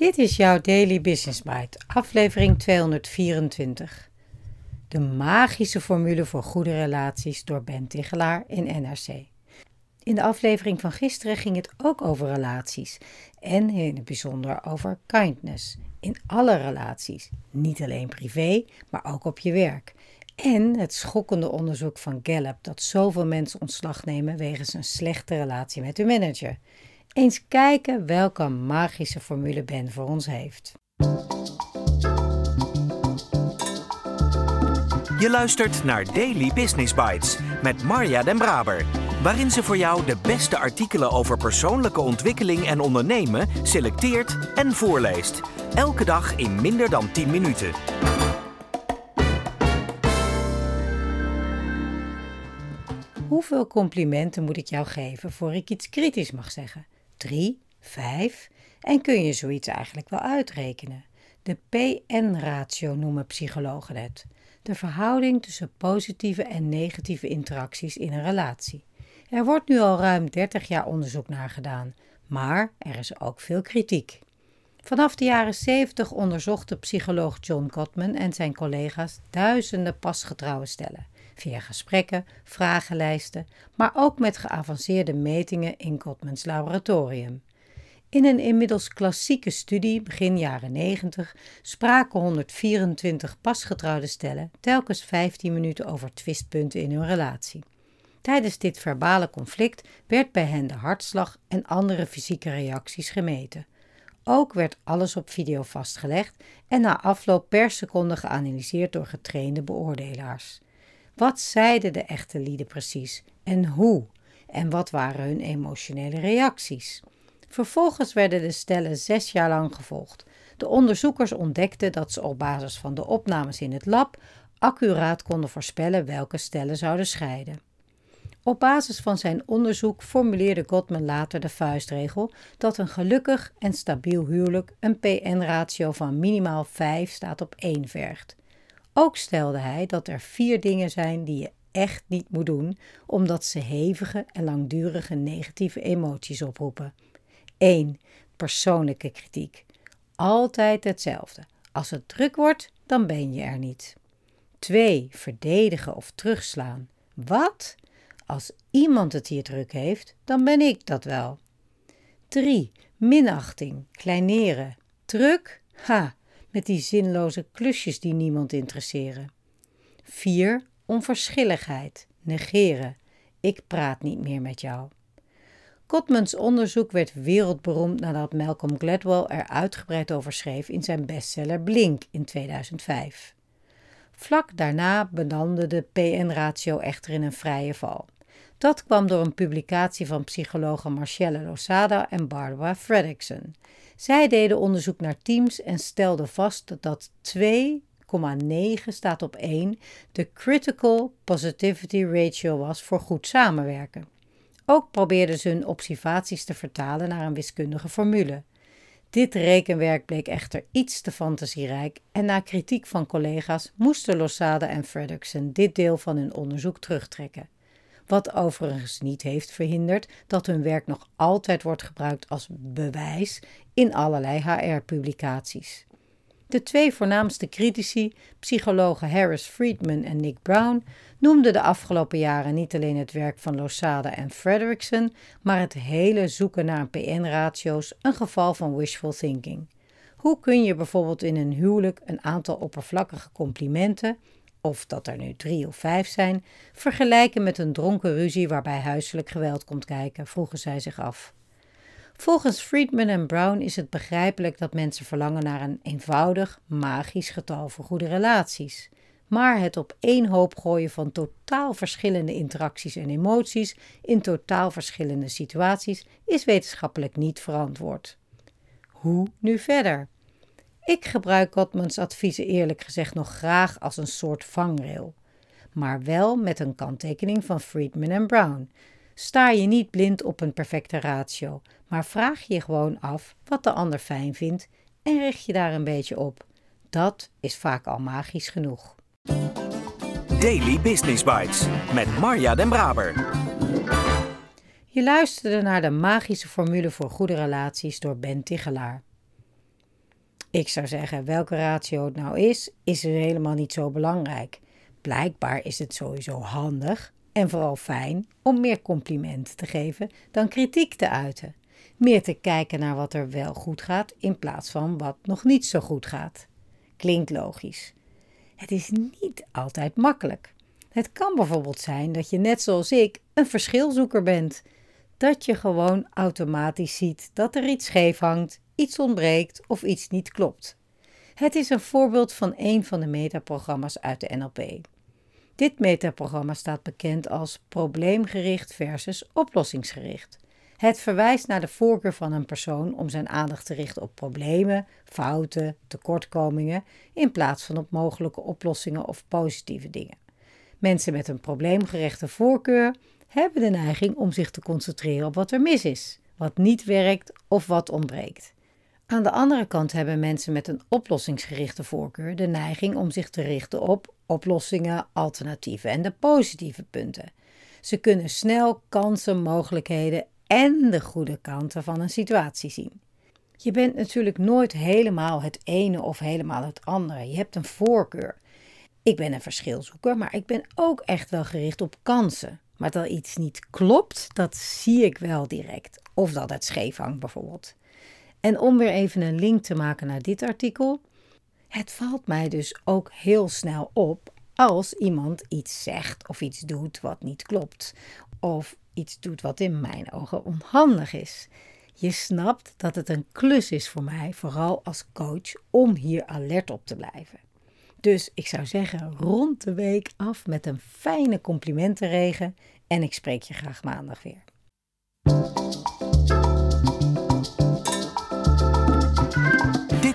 Dit is jouw Daily Business Bite, aflevering 224. De magische formule voor goede relaties door Ben Tigelaar in NRC. In de aflevering van gisteren ging het ook over relaties en in het bijzonder over kindness. In alle relaties, niet alleen privé, maar ook op je werk. En het schokkende onderzoek van Gallup dat zoveel mensen ontslag nemen wegens een slechte relatie met hun manager. Eens kijken welke magische formule Ben voor ons heeft. Je luistert naar Daily Business Bites met Marja Den Braber, waarin ze voor jou de beste artikelen over persoonlijke ontwikkeling en ondernemen selecteert en voorleest. Elke dag in minder dan 10 minuten. Hoeveel complimenten moet ik jou geven voor ik iets kritisch mag zeggen? Drie? Vijf? En kun je zoiets eigenlijk wel uitrekenen? De PN-ratio noemen psychologen het. De verhouding tussen positieve en negatieve interacties in een relatie. Er wordt nu al ruim 30 jaar onderzoek naar gedaan, maar er is ook veel kritiek. Vanaf de jaren 70 onderzocht psycholoog John Gottman en zijn collega's duizenden pasgetrouwe stellen via gesprekken, vragenlijsten, maar ook met geavanceerde metingen in Gottmans laboratorium. In een inmiddels klassieke studie, begin jaren 90, spraken 124 pasgetrouwde stellen telkens 15 minuten over twistpunten in hun relatie. Tijdens dit verbale conflict werd bij hen de hartslag en andere fysieke reacties gemeten. Ook werd alles op video vastgelegd en na afloop per seconde geanalyseerd door getrainde beoordelaars. Wat zeiden de echte lieden precies en hoe? En wat waren hun emotionele reacties? Vervolgens werden de stellen zes jaar lang gevolgd. De onderzoekers ontdekten dat ze op basis van de opnames in het lab accuraat konden voorspellen welke stellen zouden scheiden. Op basis van zijn onderzoek formuleerde Gottman later de vuistregel dat een gelukkig en stabiel huwelijk een PN-ratio van minimaal 5 staat op 1 vergt. Ook stelde hij dat er vier dingen zijn die je echt niet moet doen, omdat ze hevige en langdurige negatieve emoties oproepen. 1. Persoonlijke kritiek. Altijd hetzelfde. Als het druk wordt, dan ben je er niet. 2. Verdedigen of terugslaan. Wat? Als iemand het hier druk heeft, dan ben ik dat wel. 3. Minachting, kleineren. Druk? Ha, met die zinloze klusjes die niemand interesseren. 4. Onverschilligheid, negeren. Ik praat niet meer met jou. Gottmans onderzoek werd wereldberoemd nadat Malcolm Gladwell er uitgebreid over schreef in zijn bestseller Blink in 2005. Vlak daarna belandde de PN-ratio echter in een vrije val. Dat kwam door een publicatie van psychologen Marcella Losada en Barbara Fredrickson. Zij deden onderzoek naar teams en stelden vast dat 2,9 staat op 1 de critical positivity ratio was voor goed samenwerken. Ook probeerden ze hun observaties te vertalen naar een wiskundige formule. Dit rekenwerk bleek echter iets te fantasierijk en na kritiek van collega's moesten Losada en Fredrickson dit deel van hun onderzoek terugtrekken wat overigens niet heeft verhinderd dat hun werk nog altijd wordt gebruikt als bewijs in allerlei HR-publicaties. De twee voornaamste critici, psychologen Harris Friedman en Nick Brown, noemden de afgelopen jaren niet alleen het werk van Losada en Frederickson, maar het hele zoeken naar PN-ratio's een geval van wishful thinking. Hoe kun je bijvoorbeeld in een huwelijk een aantal oppervlakkige complimenten of dat er nu drie of vijf zijn, vergelijken met een dronken ruzie waarbij huiselijk geweld komt kijken, vroegen zij zich af. Volgens Friedman en Brown is het begrijpelijk dat mensen verlangen naar een eenvoudig, magisch getal voor goede relaties. Maar het op één hoop gooien van totaal verschillende interacties en emoties in totaal verschillende situaties is wetenschappelijk niet verantwoord. Hoe nu verder? Ik gebruik Gottmans adviezen eerlijk gezegd nog graag als een soort vangrail. Maar wel met een kanttekening van Friedman en Brown. Sta je niet blind op een perfecte ratio, maar vraag je gewoon af wat de ander fijn vindt en richt je daar een beetje op. Dat is vaak al magisch genoeg. Daily Business Bites met Marja Den Braber. Je luisterde naar de magische formule voor goede relaties door Ben Tigelaar. Ik zou zeggen, welke ratio het nou is, is er helemaal niet zo belangrijk. Blijkbaar is het sowieso handig en vooral fijn om meer complimenten te geven dan kritiek te uiten. Meer te kijken naar wat er wel goed gaat in plaats van wat nog niet zo goed gaat. Klinkt logisch. Het is niet altijd makkelijk. Het kan bijvoorbeeld zijn dat je net zoals ik een verschilzoeker bent. Dat je gewoon automatisch ziet dat er iets scheef hangt, iets ontbreekt of iets niet klopt. Het is een voorbeeld van een van de metaprogramma's uit de NLP. Dit metaprogramma staat bekend als probleemgericht versus oplossingsgericht. Het verwijst naar de voorkeur van een persoon om zijn aandacht te richten op problemen, fouten, tekortkomingen, in plaats van op mogelijke oplossingen of positieve dingen. Mensen met een probleemgerichte voorkeur hebben de neiging om zich te concentreren op wat er mis is, wat niet werkt of wat ontbreekt. Aan de andere kant hebben mensen met een oplossingsgerichte voorkeur de neiging om zich te richten op oplossingen, alternatieven en de positieve punten. Ze kunnen snel kansen, mogelijkheden en de goede kanten van een situatie zien. Je bent natuurlijk nooit helemaal het ene of helemaal het andere. Je hebt een voorkeur. Ik ben een verschilzoeker, maar ik ben ook echt wel gericht op kansen. Maar dat iets niet klopt, dat zie ik wel direct. Of dat het scheef hangt bijvoorbeeld. En om weer even een link te maken naar dit artikel. Het valt mij dus ook heel snel op als iemand iets zegt of iets doet wat niet klopt. Of iets doet wat in mijn ogen onhandig is. Je snapt dat het een klus is voor mij, vooral als coach, om hier alert op te blijven. Dus ik zou zeggen, rond de week af met een fijne complimentenregen en ik spreek je graag maandag weer.